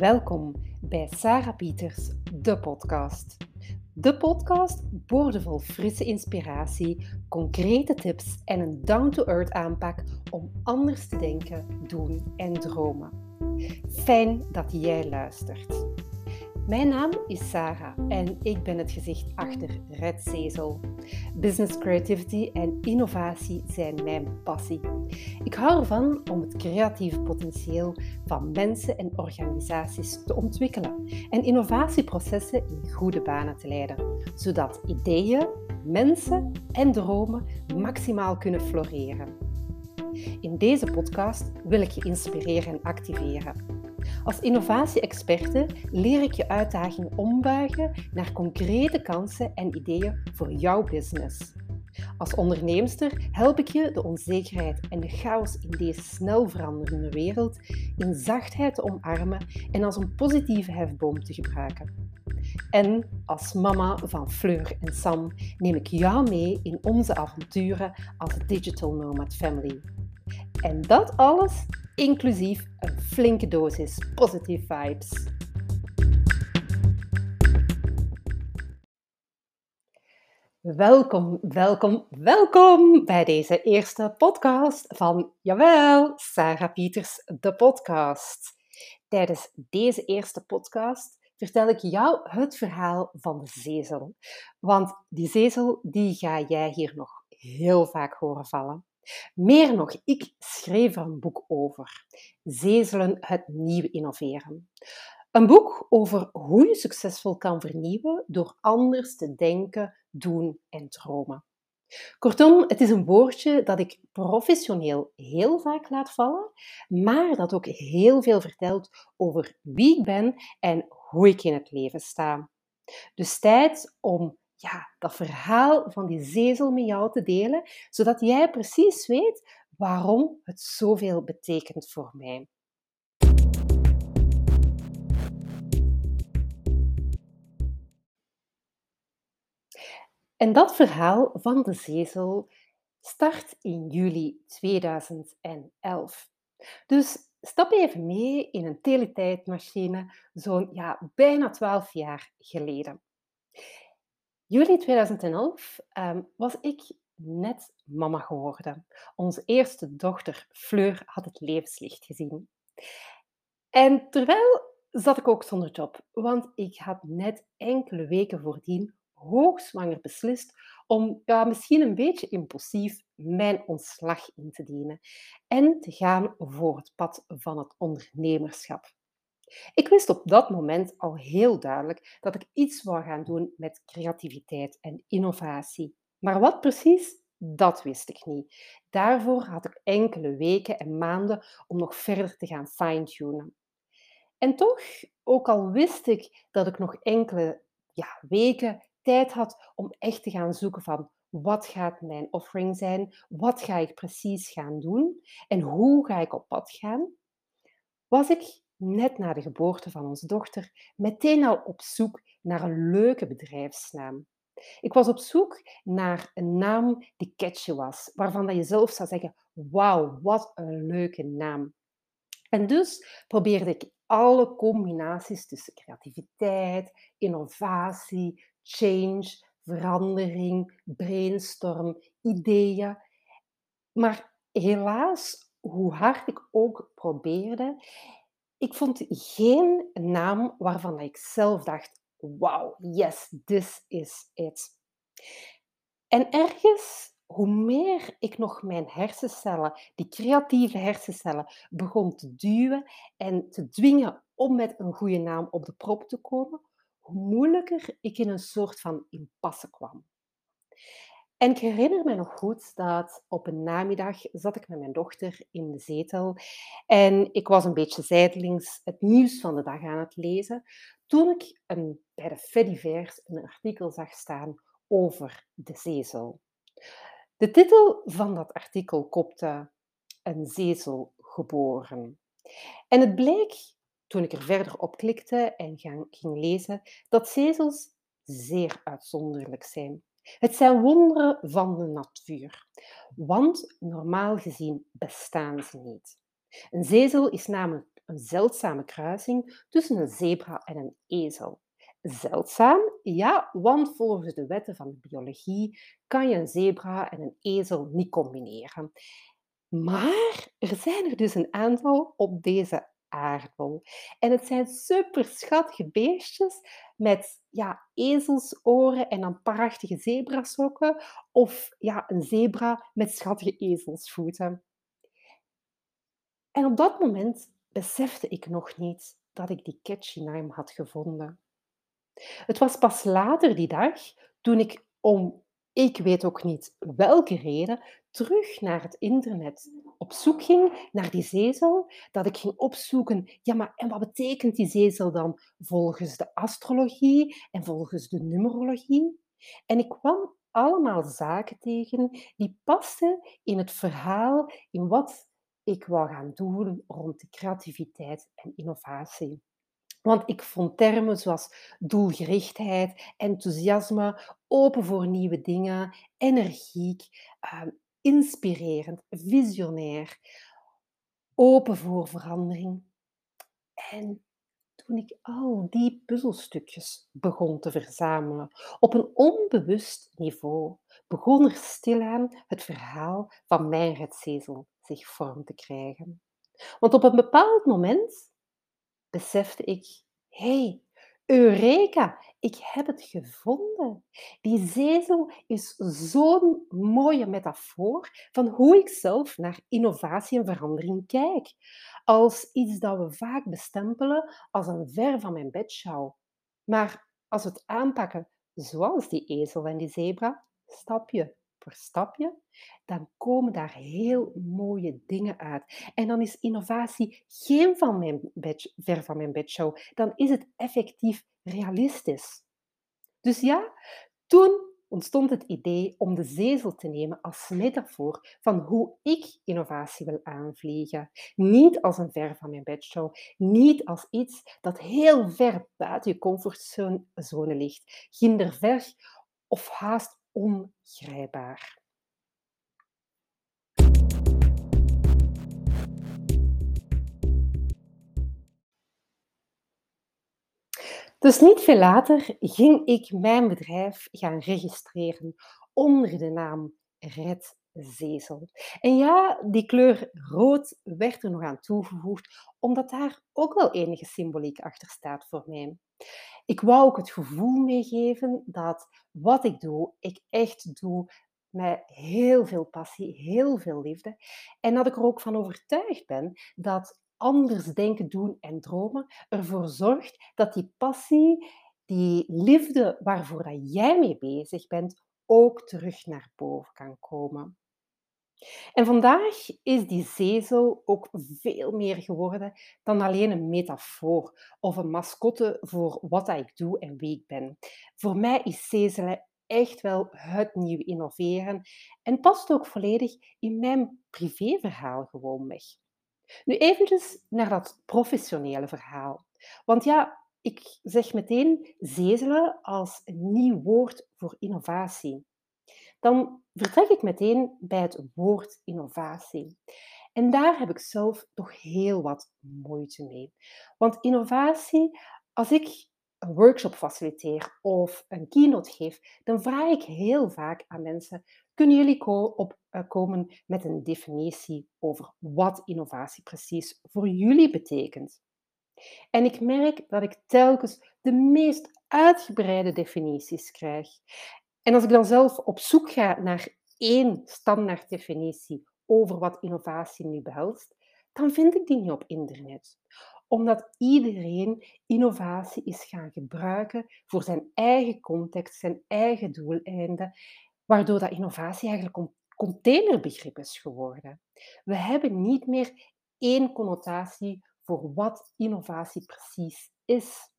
Welkom bij Sarah Pieters, de podcast. De podcast boordevol frisse inspiratie, concrete tips en een down-to-earth aanpak om anders te denken, doen en dromen. Fijn dat jij luistert. Mijn naam is Sarah en ik ben het gezicht achter Red Zezel. Business creativity en innovatie zijn mijn passie. Ik hou ervan om het creatieve potentieel van mensen en organisaties te ontwikkelen en innovatieprocessen in goede banen te leiden, zodat ideeën, mensen en dromen maximaal kunnen floreren. In deze podcast wil ik je inspireren en activeren als innovatie-experte leer ik je uitdagingen ombuigen naar concrete kansen en ideeën voor jouw business. Als onderneemster help ik je de onzekerheid en de chaos in deze snel veranderende wereld in zachtheid te omarmen en als een positieve hefboom te gebruiken. En als mama van Fleur en Sam neem ik jou mee in onze avonturen als Digital Nomad Family. En dat alles inclusief een flinke dosis positive vibes. Welkom, welkom, welkom bij deze eerste podcast van, jawel, Sarah Pieters, de podcast. Tijdens deze eerste podcast vertel ik jou het verhaal van de zezel. Want die zezel, die ga jij hier nog heel vaak horen vallen. Meer nog, ik schreef er een boek over. Zezelen, het nieuwe innoveren. Een boek over hoe je succesvol kan vernieuwen door anders te denken, doen en dromen. Kortom, het is een woordje dat ik professioneel heel vaak laat vallen, maar dat ook heel veel vertelt over wie ik ben en hoe ik in het leven sta. Dus tijd om ja, dat verhaal van die zezel met jou te delen, zodat jij precies weet waarom het zoveel betekent voor mij. En dat verhaal van de zezel start in juli 2011. Dus stap even mee in een teletijdmachine, zo'n ja, bijna 12 jaar geleden juli 2011 ehm, was ik net mama geworden. Onze eerste dochter Fleur had het levenslicht gezien. En terwijl zat ik ook zonder job, want ik had net enkele weken voordien hoogzwanger beslist om ja, misschien een beetje impulsief mijn ontslag in te dienen en te gaan voor het pad van het ondernemerschap. Ik wist op dat moment al heel duidelijk dat ik iets wou gaan doen met creativiteit en innovatie. Maar wat precies, dat wist ik niet. Daarvoor had ik enkele weken en maanden om nog verder te gaan fine-tunen. En toch, ook al wist ik dat ik nog enkele ja, weken tijd had om echt te gaan zoeken van wat gaat mijn offering zijn, wat ga ik precies gaan doen en hoe ga ik op pad gaan, was ik net na de geboorte van onze dochter, meteen al op zoek naar een leuke bedrijfsnaam. Ik was op zoek naar een naam die catchy was, waarvan dat je zelf zou zeggen: Wauw, wat een leuke naam. En dus probeerde ik alle combinaties tussen creativiteit, innovatie, change, verandering, brainstorm, ideeën. Maar helaas, hoe hard ik ook probeerde, ik vond geen naam waarvan ik zelf dacht: wow, yes, this is it. En ergens, hoe meer ik nog mijn hersencellen, die creatieve hersencellen, begon te duwen en te dwingen om met een goede naam op de prop te komen, hoe moeilijker ik in een soort van impasse kwam. En ik herinner me nog goed dat op een namiddag zat ik met mijn dochter in de zetel en ik was een beetje zijdelings het nieuws van de dag aan het lezen toen ik een, bij de Fediverse een artikel zag staan over de zezel. De titel van dat artikel kopte Een zezel geboren. En het bleek, toen ik er verder op klikte en ging lezen, dat zezels zeer uitzonderlijk zijn. Het zijn wonderen van de natuur, want normaal gezien bestaan ze niet. Een zezel is namelijk een zeldzame kruising tussen een zebra en een ezel. Zeldzaam? Ja, want volgens de wetten van de biologie kan je een zebra en een ezel niet combineren. Maar er zijn er dus een aantal op deze aardbol. En het zijn super schattige beestjes met ja, ezelsoren en dan prachtige zebrasokken. Of ja, een zebra met schattige ezelsvoeten. En op dat moment besefte ik nog niet dat ik die catchy naam had gevonden. Het was pas later die dag, toen ik om ik weet ook niet welke reden, terug naar het internet op zoek ging naar die zezel, dat ik ging opzoeken, ja, maar en wat betekent die zezel dan volgens de astrologie en volgens de numerologie? En ik kwam allemaal zaken tegen die pasten in het verhaal, in wat ik wou gaan doen rond de creativiteit en innovatie. Want ik vond termen zoals doelgerichtheid, enthousiasme, open voor nieuwe dingen, energiek, ehm, inspirerend, visionair, open voor verandering. En toen ik al die puzzelstukjes begon te verzamelen op een onbewust niveau, begon er stilaan het verhaal van mijn redzezel zich vorm te krijgen. Want op een bepaald moment besefte ik, hey, Eureka, ik heb het gevonden. Die zezel is zo'n mooie metafoor van hoe ik zelf naar innovatie en verandering kijk. Als iets dat we vaak bestempelen als een ver van mijn bedshow. Maar als we het aanpakken zoals die ezel en die zebra, stapje stapje, dan komen daar heel mooie dingen uit. En dan is innovatie geen van mijn bed, ver van mijn bedshow. Dan is het effectief realistisch. Dus ja, toen ontstond het idee om de zezel te nemen als metafoor van hoe ik innovatie wil aanvliegen. Niet als een ver van mijn bedshow, niet als iets dat heel ver buiten je comfortzone ligt, ver of haast ongrijpbaar. Dus niet veel later ging ik mijn bedrijf gaan registreren onder de naam Red Zezel. En ja, die kleur rood werd er nog aan toegevoegd, omdat daar ook wel enige symboliek achter staat voor mij. Ik wou ook het gevoel meegeven dat wat ik doe, ik echt doe met heel veel passie, heel veel liefde. En dat ik er ook van overtuigd ben dat anders denken, doen en dromen ervoor zorgt dat die passie, die liefde waarvoor dat jij mee bezig bent, ook terug naar boven kan komen. En vandaag is die zezel ook veel meer geworden dan alleen een metafoor of een mascotte voor wat ik doe en wie ik ben. Voor mij is zezelen echt wel het nieuwe innoveren en past ook volledig in mijn privéverhaal gewoonweg. Nu eventjes naar dat professionele verhaal. Want ja, ik zeg meteen zezelen als een nieuw woord voor innovatie dan vertrek ik meteen bij het woord innovatie. En daar heb ik zelf toch heel wat moeite mee. Want innovatie, als ik een workshop faciliteer of een keynote geef, dan vraag ik heel vaak aan mensen: kunnen jullie op, uh, komen met een definitie over wat innovatie precies voor jullie betekent? En ik merk dat ik telkens de meest uitgebreide definities krijg. En als ik dan zelf op zoek ga naar één standaarddefinitie over wat innovatie nu behelst, dan vind ik die niet op internet. Omdat iedereen innovatie is gaan gebruiken voor zijn eigen context, zijn eigen doeleinden, waardoor dat innovatie eigenlijk een containerbegrip is geworden. We hebben niet meer één connotatie voor wat innovatie precies is.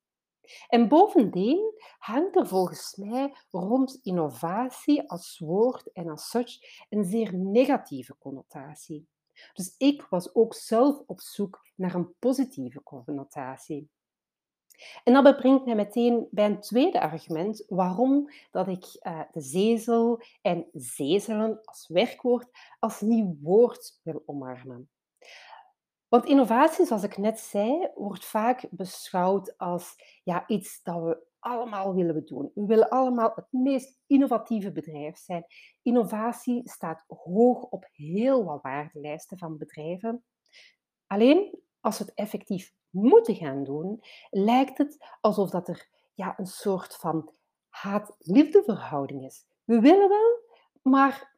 En bovendien hangt er volgens mij rond innovatie als woord en als such een zeer negatieve connotatie. Dus ik was ook zelf op zoek naar een positieve connotatie. En dat brengt mij meteen bij een tweede argument waarom dat ik uh, de zezel en zezelen als werkwoord als nieuw woord wil omarmen. Want innovatie, zoals ik net zei, wordt vaak beschouwd als ja, iets dat we allemaal willen doen. We willen allemaal het meest innovatieve bedrijf zijn. Innovatie staat hoog op heel wat waardelijsten van bedrijven. Alleen als we het effectief moeten gaan doen, lijkt het alsof dat er ja, een soort van haat-liefdeverhouding is. We willen wel, maar,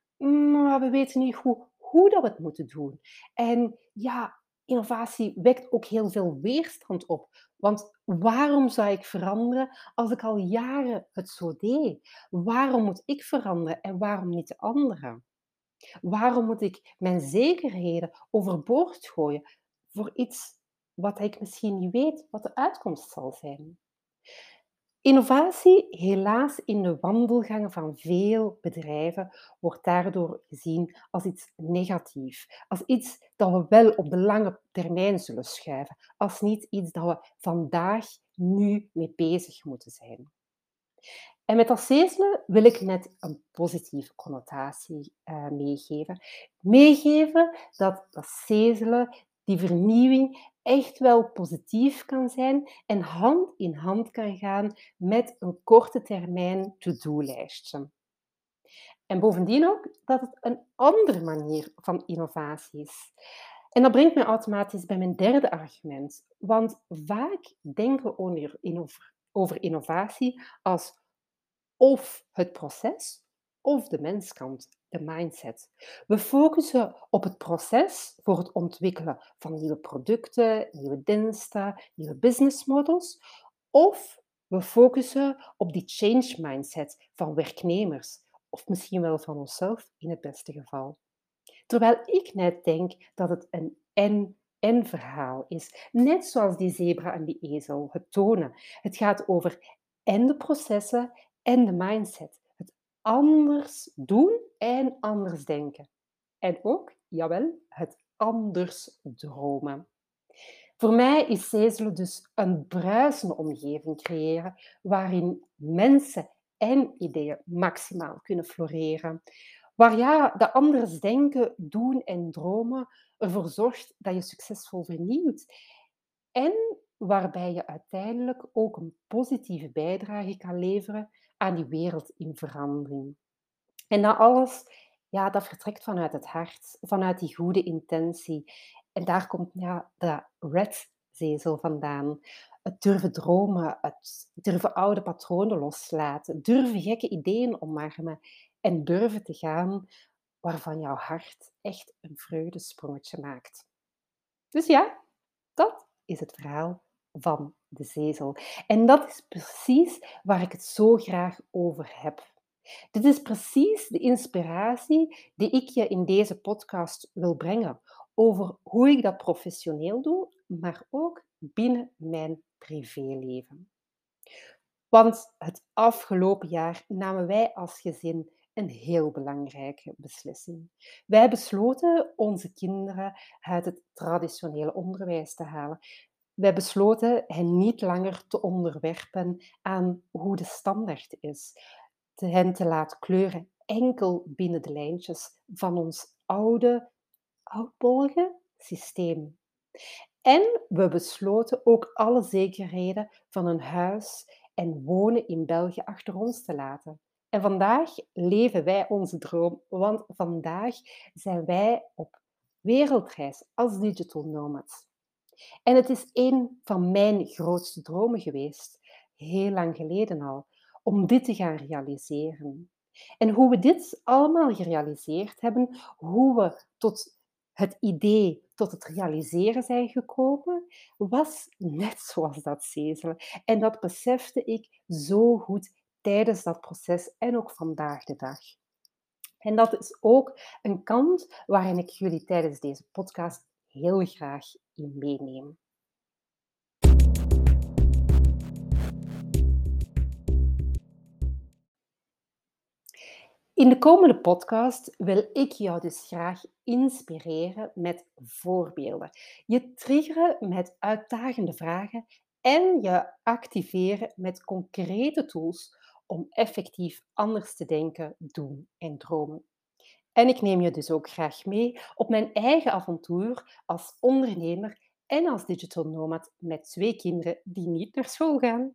maar we weten niet hoe, hoe dat we het moeten doen. En ja, innovatie wekt ook heel veel weerstand op. Want waarom zou ik veranderen als ik al jaren het zo deed? Waarom moet ik veranderen en waarom niet de anderen? Waarom moet ik mijn zekerheden overboord gooien voor iets wat ik misschien niet weet wat de uitkomst zal zijn? Innovatie, helaas in de wandelgangen van veel bedrijven, wordt daardoor gezien als iets negatiefs. Als iets dat we wel op de lange termijn zullen schuiven. Als niet iets dat we vandaag, nu mee bezig moeten zijn. En met dat wil ik net een positieve connotatie uh, meegeven. Meegeven dat dat die vernieuwing, echt wel positief kan zijn en hand in hand kan gaan met een korte termijn to-do-lijstje. En bovendien ook dat het een andere manier van innovatie is. En dat brengt me automatisch bij mijn derde argument. Want vaak denken we over innovatie als of het proces of de menskant de mindset. We focussen op het proces voor het ontwikkelen van nieuwe producten, nieuwe diensten, nieuwe business models. Of we focussen op die change mindset van werknemers, of misschien wel van onszelf in het beste geval. Terwijl ik net denk dat het een en-en verhaal is, net zoals die zebra en die ezel het tonen. Het gaat over en de processen en de mindset anders doen en anders denken. En ook, jawel, het anders dromen. Voor mij is Zezelen dus een bruisende omgeving creëren waarin mensen en ideeën maximaal kunnen floreren. Waar ja, de anders denken, doen en dromen ervoor zorgt dat je succesvol vernieuwt. En waarbij je uiteindelijk ook een positieve bijdrage kan leveren aan die wereld in verandering. En dat alles, ja, dat vertrekt vanuit het hart, vanuit die goede intentie. En daar komt ja, de red-zezel vandaan. Het durven dromen, het durven oude patronen loslaten, durven gekke ideeën omarmen en durven te gaan waarvan jouw hart echt een vreugdesprongetje maakt. Dus ja, dat is het verhaal van de zezel. En dat is precies waar ik het zo graag over heb. Dit is precies de inspiratie die ik je in deze podcast wil brengen over hoe ik dat professioneel doe, maar ook binnen mijn privéleven. Want het afgelopen jaar namen wij als gezin een heel belangrijke beslissing. Wij besloten onze kinderen uit het traditionele onderwijs te halen. Wij besloten hen niet langer te onderwerpen aan hoe de standaard is, te hen te laten kleuren enkel binnen de lijntjes van ons oude, oudbollige systeem. En we besloten ook alle zekerheden van een huis en wonen in België achter ons te laten. En vandaag leven wij onze droom, want vandaag zijn wij op wereldreis als digital nomads. En het is een van mijn grootste dromen geweest, heel lang geleden al, om dit te gaan realiseren. En hoe we dit allemaal gerealiseerd hebben, hoe we tot het idee, tot het realiseren zijn gekomen, was net zoals dat zezelen. En dat besefte ik zo goed tijdens dat proces en ook vandaag de dag. En dat is ook een kant waarin ik jullie tijdens deze podcast heel graag in meeneem. In de komende podcast wil ik jou dus graag inspireren met voorbeelden. Je triggeren met uitdagende vragen en je activeren met concrete tools om effectief anders te denken, doen en dromen. En ik neem je dus ook graag mee op mijn eigen avontuur als ondernemer en als digital nomad met twee kinderen die niet naar school gaan.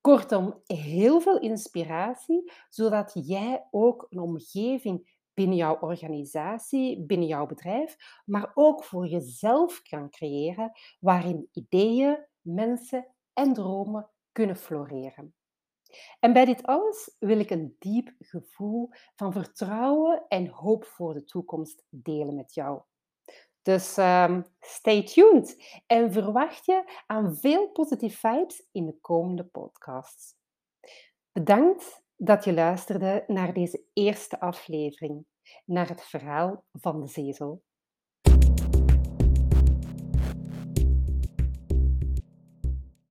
Kortom, heel veel inspiratie, zodat jij ook een omgeving binnen jouw organisatie, binnen jouw bedrijf, maar ook voor jezelf kan creëren, waarin ideeën, mensen en dromen kunnen floreren. En bij dit alles wil ik een diep gevoel van vertrouwen en hoop voor de toekomst delen met jou. Dus ehm, stay tuned en verwacht je aan veel positieve vibes in de komende podcasts. Bedankt dat je luisterde naar deze eerste aflevering, naar het verhaal van de zezel.